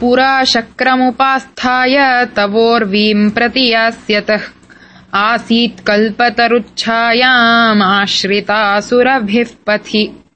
पुरा शक्रमुपास्थाय तवोर्वीम् प्रति यास्यतः। आसीत् कल्पतरुच्छायामाश्रितासुरभिः पथि।